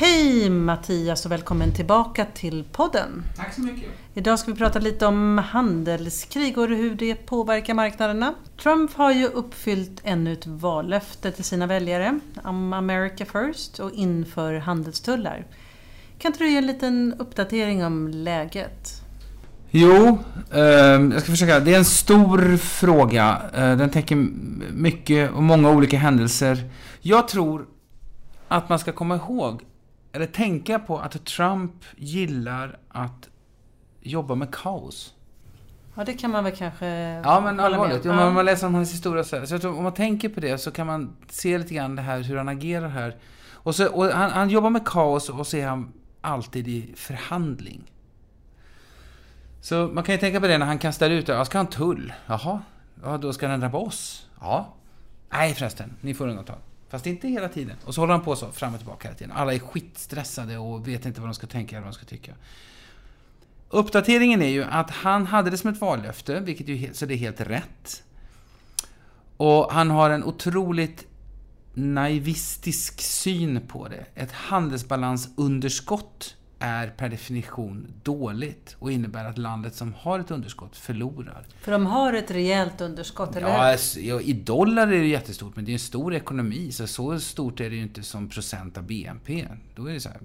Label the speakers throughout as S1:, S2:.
S1: Hej Mattias och välkommen tillbaka till podden.
S2: Tack så mycket.
S1: Idag ska vi prata lite om handelskrig och hur det påverkar marknaderna. Trump har ju uppfyllt ännu ett vallöfte till sina väljare om America first och inför handelstullar. Kan inte du ge en liten uppdatering om läget?
S2: Jo, eh, jag ska försöka. Det är en stor fråga. Eh, den täcker mycket och många olika händelser. Jag tror att man ska komma ihåg, eller tänka på att Trump gillar att jobba med kaos.
S1: Ja, det kan man väl kanske
S2: Ja, men allvarligt. Om man, man läser om hans historia så, här. så jag tror, om man tänker på det så kan man se lite grann det här, hur han agerar här. Och, så, och han, han jobbar med kaos och så är han alltid i förhandling. Så man kan ju tänka på det när han kastar ut, ja, ska han tull? Jaha, ja, då ska den drabba oss? Ja. Nej förresten, ni får undantag. Fast inte hela tiden. Och så håller han på så, fram och tillbaka hela tiden. Alla är skitstressade och vet inte vad de ska tänka eller vad de ska tycka. Uppdateringen är ju att han hade det som ett vallöfte, vilket ju, så det är helt rätt. Och han har en otroligt naivistisk syn på det. Ett handelsbalansunderskott är per definition dåligt och innebär att landet som har ett underskott förlorar.
S1: För de har ett rejält underskott, eller
S2: ja, ja, i dollar är det jättestort, men det är en stor ekonomi, så så stort är det ju inte som procent av BNP. Då är det så här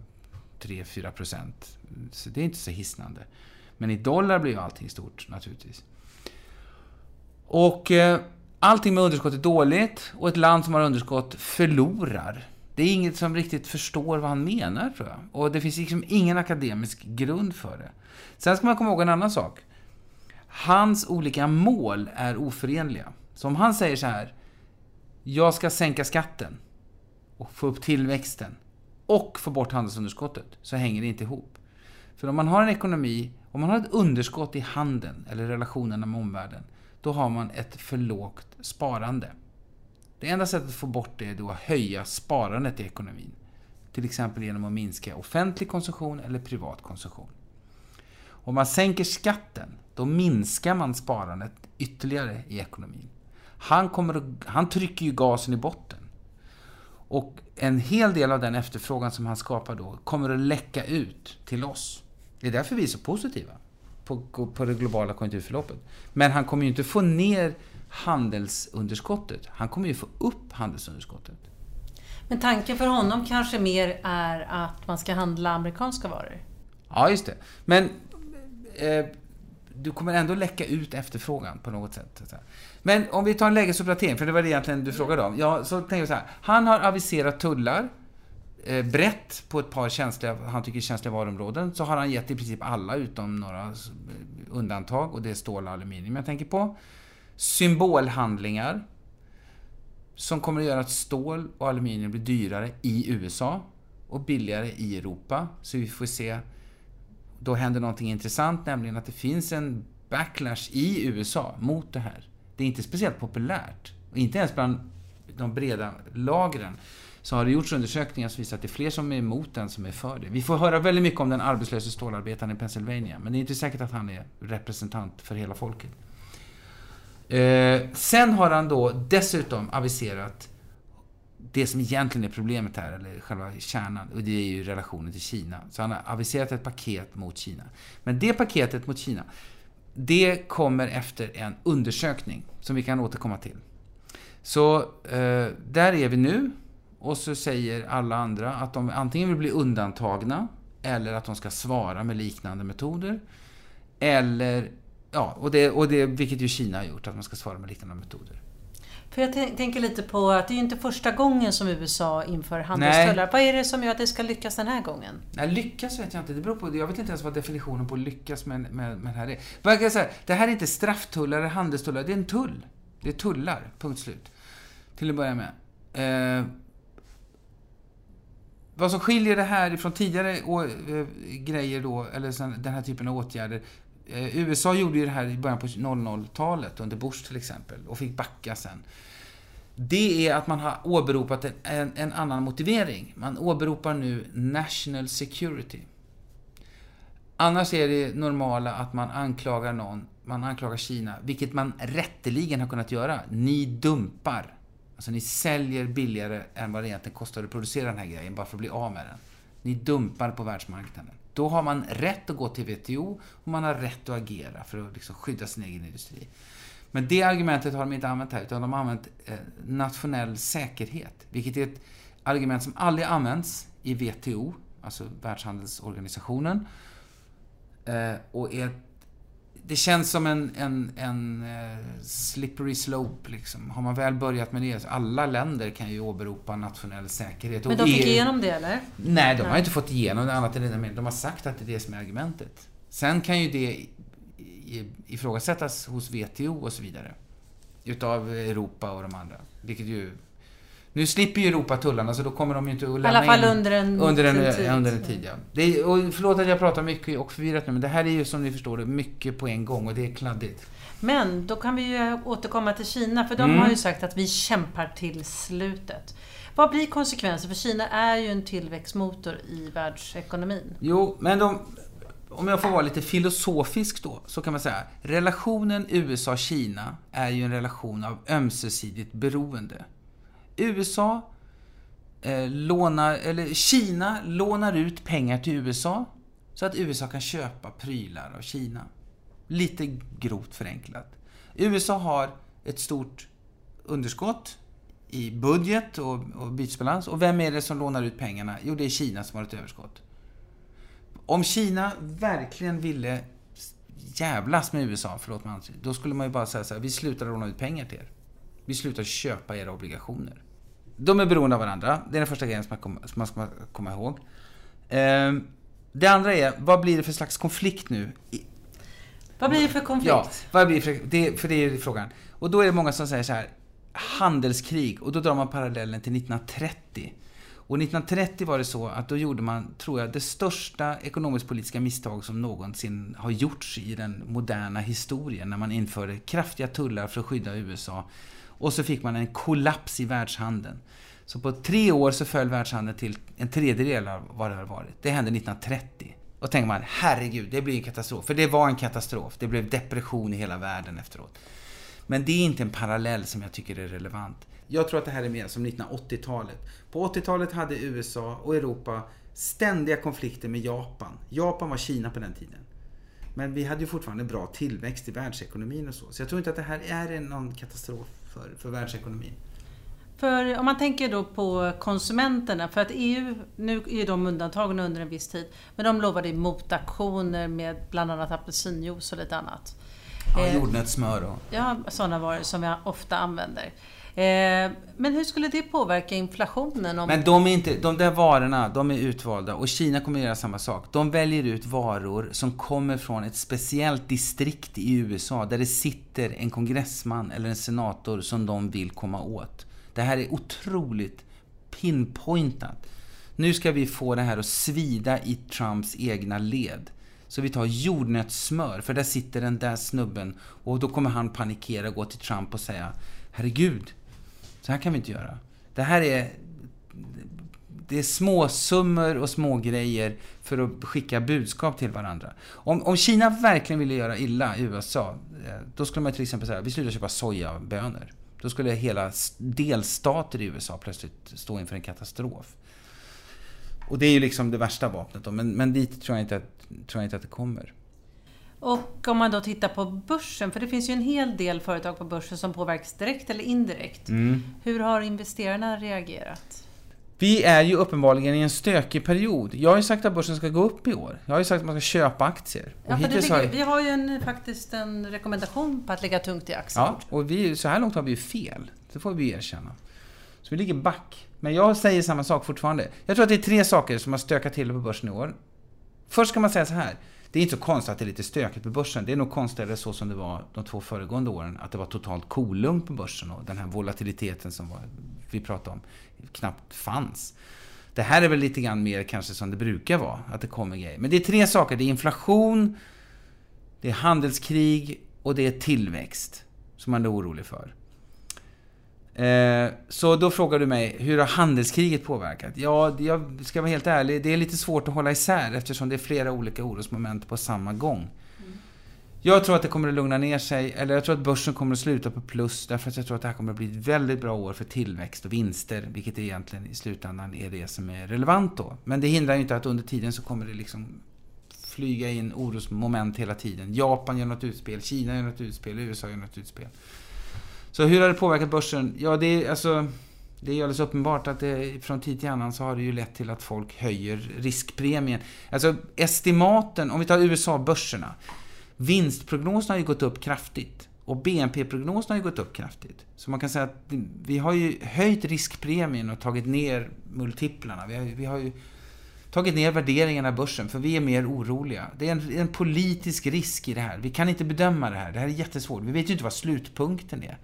S2: 3-4 procent. Så det är inte så hisnande. Men i dollar blir ju allting stort, naturligtvis. Och eh, allting med underskott är dåligt och ett land som har underskott förlorar. Det är inget som riktigt förstår vad han menar, tror jag. Och det finns liksom ingen akademisk grund för det. Sen ska man komma ihåg en annan sak. Hans olika mål är oförenliga. Så om han säger så här, jag ska sänka skatten och få upp tillväxten och få bort handelsunderskottet, så hänger det inte ihop. För om man har en ekonomi, om man har ett underskott i handeln eller relationerna med omvärlden, då har man ett för lågt sparande. Det enda sättet att få bort det är då att höja sparandet i ekonomin. Till exempel genom att minska offentlig konsumtion eller privat konsumtion. Om man sänker skatten, då minskar man sparandet ytterligare i ekonomin. Han, kommer han trycker ju gasen i botten. Och en hel del av den efterfrågan som han skapar då kommer att läcka ut till oss. Det är därför vi är så positiva på, på det globala konjunkturförloppet. Men han kommer ju inte få ner handelsunderskottet. Han kommer ju få upp handelsunderskottet.
S1: Men tanken för honom kanske mer är att man ska handla amerikanska varor?
S2: Ja, just det. Men eh, du kommer ändå läcka ut efterfrågan på något sätt. Men om vi tar en lägesuppdatering, för det var det egentligen du frågade om. Ja, så tänker jag så här. Han har aviserat tullar eh, brett på ett par känsliga, han tycker känsliga varuområden. Så har han gett i princip alla utom några undantag och det är stål och aluminium jag tänker på symbolhandlingar som kommer att göra att stål och aluminium blir dyrare i USA och billigare i Europa. Så vi får se, då händer någonting intressant, nämligen att det finns en backlash i USA mot det här. Det är inte speciellt populärt, och inte ens bland de breda lagren så har det gjorts undersökningar som visar att det är fler som är emot än som är för det. Vi får höra väldigt mycket om den arbetslöse stålarbetaren i Pennsylvania, men det är inte säkert att han är representant för hela folket. Eh, sen har han då dessutom aviserat det som egentligen är problemet här, eller själva kärnan, och det är ju relationen till Kina. Så han har aviserat ett paket mot Kina. Men det paketet mot Kina, det kommer efter en undersökning som vi kan återkomma till. Så eh, där är vi nu. Och så säger alla andra att de antingen vill bli undantagna eller att de ska svara med liknande metoder. Eller Ja, och det, och det, vilket ju Kina har gjort, att man ska svara med liknande metoder.
S1: För jag tänker lite på att det är ju inte första gången som USA inför handelstullar. Vad är det som gör att det ska lyckas den här gången?
S2: Nej, lyckas vet jag inte. Det beror på, jag vet inte ens vad definitionen på lyckas med, med, med här är. Kan jag säga? Det här är inte strafftullar eller handelstullar, det är en tull. Det är tullar, punkt slut. Till att börja med. Eh, vad som skiljer det här ifrån tidigare å, äh, grejer då, eller den här typen av åtgärder, Eh, Eh, USA gjorde ju det här i början på 00-talet, under Bush till exempel, och fick backa sen. Det är att man har åberopat en, en, en annan motivering. Man åberopar nu national security. Annars är det normala att man anklagar någon, man anklagar Kina, vilket man rätteligen har kunnat göra. Ni dumpar. Alltså ni säljer billigare än vad det egentligen kostar att producera den här grejen, bara för att bli av med den. Ni dumpar på världsmarknaden. Då har man rätt att gå till WTO och man har rätt att agera för att liksom skydda sin egen industri. Men det argumentet har de inte använt här, utan de har använt eh, nationell säkerhet. Vilket är ett argument som aldrig används i WTO, alltså Världshandelsorganisationen. Eh, och är, det känns som en, en, en eh, slippery slope. Liksom. Har man väl börjat med det, alla länder kan ju åberopa nationell säkerhet.
S1: Men de fick igenom det, eller?
S2: Nej, de har inte fått igenom det annat än det. De har sagt att det är det som är argumentet. Sen kan ju det ifrågasättas hos WTO och så vidare. Utav Europa och de andra. Vilket ju... Nu slipper ju Europa tullarna så då kommer de ju inte att lämna
S1: in... I alla fall under en,
S2: under en,
S1: tid.
S2: Under en tid ja. Det är, och förlåt att jag pratar mycket och förvirrat nu, men det här är ju som ni förstår det mycket på en gång och det är kladdigt.
S1: Men då kan vi ju återkomma till Kina, för de mm. har ju sagt att vi kämpar till slutet. Vad blir konsekvensen? För Kina är ju en tillväxtmotor i världsekonomin.
S2: Jo, men de, om jag får vara lite filosofisk då, så kan man säga relationen USA-Kina är ju en relation av ömsesidigt beroende. USA eh, lånar, eller Kina lånar ut pengar till USA så att USA kan köpa prylar av Kina. Lite grovt förenklat. USA har ett stort underskott i budget och, och bytesbalans. Och vem är det som lånar ut pengarna? Jo, det är Kina som har ett överskott. Om Kina verkligen ville jävlas med USA, förlåt mig då skulle man ju bara säga så här, vi slutar låna ut pengar till er. Vi slutar köpa era obligationer. De är beroende av varandra. Det är den första grejen som man ska komma ihåg. Ehm, det andra är, vad blir det för slags konflikt nu?
S1: Vad blir det för konflikt?
S2: Ja, vad blir det för, det, för det är frågan. Och då är det många som säger så här, handelskrig. Och då drar man parallellen till 1930. Och 1930 var det så att då gjorde man, tror jag, det största ekonomisk-politiska misstag som någonsin har gjorts i den moderna historien. När man införde kraftiga tullar för att skydda USA. Och så fick man en kollaps i världshandeln. Så på tre år så föll världshandeln till en tredjedel av vad det har varit. Det hände 1930. Och tänker man, herregud, det blir en katastrof. För det var en katastrof. Det blev depression i hela världen efteråt. Men det är inte en parallell som jag tycker är relevant. Jag tror att det här är mer som 1980-talet. På 80-talet hade USA och Europa ständiga konflikter med Japan. Japan var Kina på den tiden. Men vi hade ju fortfarande bra tillväxt i världsekonomin och så. Så jag tror inte att det här är någon katastrof för, för världsekonomin.
S1: För om man tänker då på konsumenterna, för att EU, nu är de undantagna under en viss tid, men de lovade motaktioner med bland annat apelsinjuice och lite annat.
S2: Ja, jordnötssmör och...
S1: Ja, sådana varor som jag ofta använder. Eh, men hur skulle det påverka inflationen? Om...
S2: Men de, är inte, de där varorna, de är utvalda och Kina kommer att göra samma sak. De väljer ut varor som kommer från ett speciellt distrikt i USA där det sitter en kongressman eller en senator som de vill komma åt. Det här är otroligt pinpointat. Nu ska vi få det här att svida i Trumps egna led. Så vi tar jordnötssmör, för där sitter den där snubben och då kommer han panikera och gå till Trump och säga Herregud, så här kan vi inte göra. Det här är... Det är småsummor och små grejer för att skicka budskap till varandra. Om, om Kina verkligen ville göra illa i USA, eh, då skulle man till exempel säga vi slutar köpa sojabönor. Då skulle hela delstater i USA plötsligt stå inför en katastrof. Och det är ju liksom det värsta vapnet då, men, men dit tror jag, inte att, tror jag inte att det kommer.
S1: Och om man då tittar på börsen, för det finns ju en hel del företag på börsen som påverkas direkt eller indirekt. Mm. Hur har investerarna reagerat?
S2: Vi är ju uppenbarligen i en stökig period. Jag har ju sagt att börsen ska gå upp i år. Jag har ju sagt att man ska köpa aktier.
S1: Ja, för ligger, har... Vi har ju en, faktiskt en rekommendation på att ligga tungt i aktier.
S2: Ja, och vi, så här långt har vi ju fel. Det får vi erkänna. Så vi ligger back. Men jag säger samma sak fortfarande. Jag tror att det är tre saker som har stökat till på börsen i år. Först ska man säga så här. Det är inte så konstigt att det är lite stökigt på börsen. Det är nog konstigare så som det var de två föregående åren. Att det var totalt kolugnt på börsen och den här volatiliteten som vi pratade om knappt fanns. Det här är väl lite grann mer kanske som det brukar vara, att det kommer grejer. Men det är tre saker. Det är inflation, det är handelskrig och det är tillväxt som man är orolig för. Eh, så då frågar du mig, hur har handelskriget påverkat? Ja, jag ska vara helt ärlig, det är lite svårt att hålla isär eftersom det är flera olika orosmoment på samma gång. Mm. Jag tror att det kommer att lugna ner sig, eller jag tror att börsen kommer att sluta på plus, därför att jag tror att det här kommer att bli ett väldigt bra år för tillväxt och vinster, vilket egentligen i slutändan är det som är relevant då. Men det hindrar ju inte att under tiden så kommer det liksom flyga in orosmoment hela tiden. Japan gör något utspel, Kina gör något utspel, USA gör något utspel. Så hur har det påverkat börsen? Ja, det är alltså... Det är alldeles uppenbart att det, från tid till annan så har det ju lett till att folk höjer riskpremien. Alltså estimaten, om vi tar USA-börserna. Vinstprognoserna har ju gått upp kraftigt. Och BNP-prognoserna har ju gått upp kraftigt. Så man kan säga att vi har ju höjt riskpremien och tagit ner multiplarna. Vi har, vi har ju tagit ner värderingarna i börsen, för vi är mer oroliga. Det är en, en, politisk risk i det här. Vi kan inte bedöma det här. Det här är jättesvårt. Vi vet ju inte vad slutpunkten är.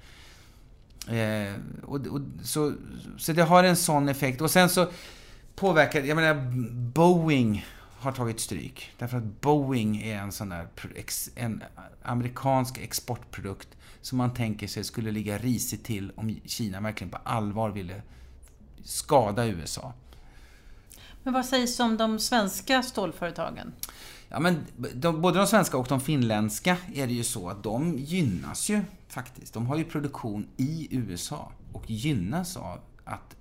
S2: Eh, och, och, så, så det har en sån effekt. Och sen så påverkar, jag menar, Boeing har tagit stryk. Därför att Boeing är en sån där en amerikansk exportprodukt som man tänker sig skulle ligga risigt till om Kina verkligen på allvar ville skada USA.
S1: Men vad sägs om de svenska stålföretagen?
S2: Ja, men de, både de svenska och de finländska är det ju så att de gynnas ju faktiskt. De har ju produktion i USA och gynnas av att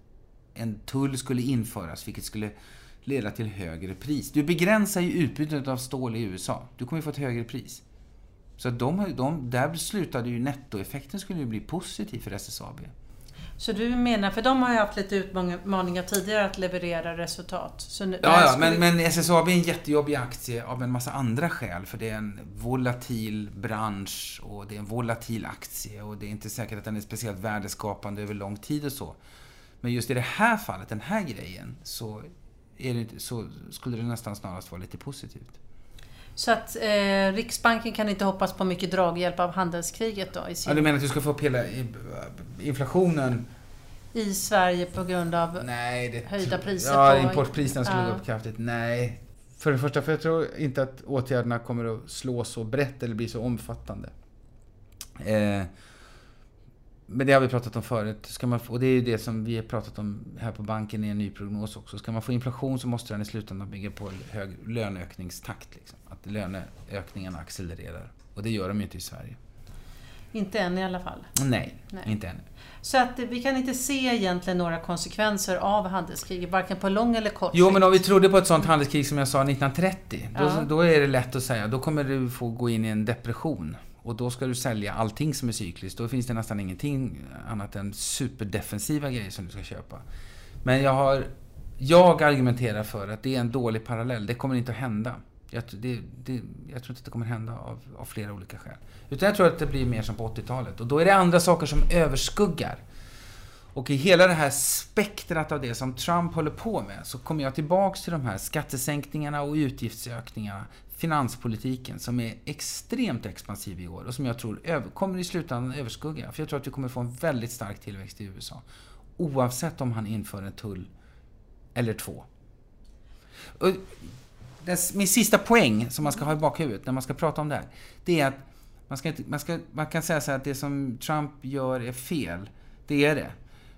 S2: en tull skulle införas, vilket skulle leda till högre pris. Du begränsar ju utbudet av stål i USA. Du kommer ju få ett högre pris. Så de, de, där slutade ju nettoeffekten skulle ju bli positiv för SSAB.
S1: Så du menar, för de har ju haft lite utmaningar tidigare att leverera resultat.
S2: Nu, ja, ja men, men SSAB är en jättejobbig aktie av en massa andra skäl. För det är en volatil bransch och det är en volatil aktie och det är inte säkert att den är speciellt värdeskapande över lång tid och så. Men just i det här fallet, den här grejen, så, det, så skulle det nästan snarast vara lite positivt.
S1: Så att eh, Riksbanken kan inte hoppas på mycket draghjälp av handelskriget då? I
S2: sin... Ja, du menar att du ska få upp hela inflationen
S1: i Sverige på grund av
S2: Nej, det...
S1: höjda priser?
S2: Ja, på... importpriserna skulle ja. gå upp kraftigt. Nej. För det första, för jag tror inte att åtgärderna kommer att slå så brett eller bli så omfattande. Eh, men det har vi pratat om förut. Ska man, och det är det som vi har pratat om här på banken i en ny prognos också. Ska man få inflation så måste den i slutändan bygga på hög löneökningstakt. Liksom. Att löneökningen accelererar. Och det gör de ju inte i Sverige.
S1: Inte än i alla fall?
S2: Nej, Nej. inte än.
S1: Så att vi kan inte se egentligen några konsekvenser av handelskriget, varken på lång eller kort
S2: Jo, men om vi trodde på ett sånt handelskrig som jag sa 1930, ja. då, då är det lätt att säga, då kommer du få gå in i en depression. Och då ska du sälja allting som är cykliskt. Då finns det nästan ingenting annat än superdefensiva grejer som du ska köpa. Men jag har... Jag argumenterar för att det är en dålig parallell. Det kommer inte att hända. Jag, det, det, jag tror inte att det kommer hända av, av, flera olika skäl. Utan jag tror att det blir mer som på 80-talet. Och då är det andra saker som överskuggar. Och i hela det här spektrat av det som Trump håller på med så kommer jag tillbaks till de här skattesänkningarna och utgiftsökningarna finanspolitiken som är extremt expansiv i år och som jag tror kommer i slutändan överskugga. För jag tror att vi kommer få en väldigt stark tillväxt i USA. Oavsett om han inför en tull eller två. Och min sista poäng som man ska ha i bakhuvudet när man ska prata om det här, det är att man, ska inte, man, ska, man kan säga så här att det som Trump gör är fel. Det är det.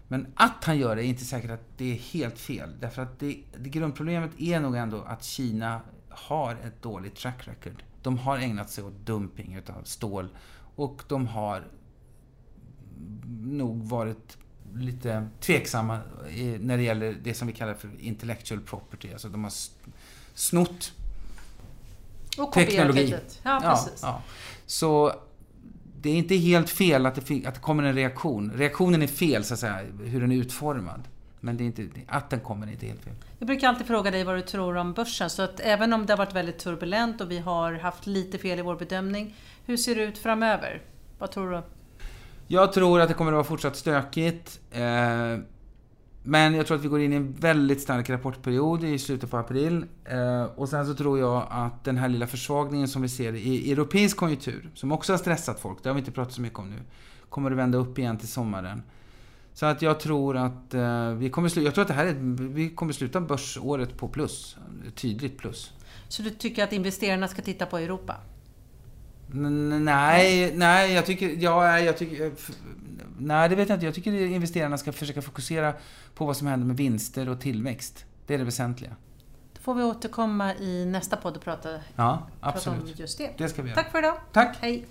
S2: Men att han gör det är inte säkert att det är helt fel. Därför att det, det grundproblemet är nog ändå att Kina har ett dåligt track record. De har ägnat sig åt dumping utav stål och de har nog varit lite tveksamma när det gäller det som vi kallar för intellectual property. Alltså de har snott
S1: och teknologi. Ja, precis. Ja, ja.
S2: Så det är inte helt fel att det, att det kommer en reaktion. Reaktionen är fel, så att säga, hur den är utformad. Men det är inte, att den kommer är inte helt fel.
S1: Jag brukar alltid fråga dig vad du tror om börsen. Så att även om det har varit väldigt turbulent och vi har haft lite fel i vår bedömning. Hur ser det ut framöver? Vad tror du?
S2: Jag tror att det kommer att vara fortsatt stökigt. Eh, men jag tror att vi går in i en väldigt stark rapportperiod i slutet på april. Eh, och sen så tror jag att den här lilla försvagningen som vi ser i europeisk konjunktur, som också har stressat folk, det har vi inte pratat så mycket om nu, kommer att vända upp igen till sommaren. Så att jag tror att eh, vi kommer sluta, jag tror att det här är, vi kommer sluta börsåret på plus. Tydligt plus.
S1: Så du tycker att investerarna ska titta på Europa?
S2: nej, nej, jag tycker, ja, jag tycker, nej det vet jag inte. Jag tycker investerarna ska försöka fokusera på vad som händer med vinster och tillväxt. Det är det väsentliga.
S1: Då får vi återkomma i nästa podd och prata,
S2: Ja,
S1: prata om just det.
S2: Det ska vi göra.
S1: Tack för idag.
S2: Tack.
S1: Hej.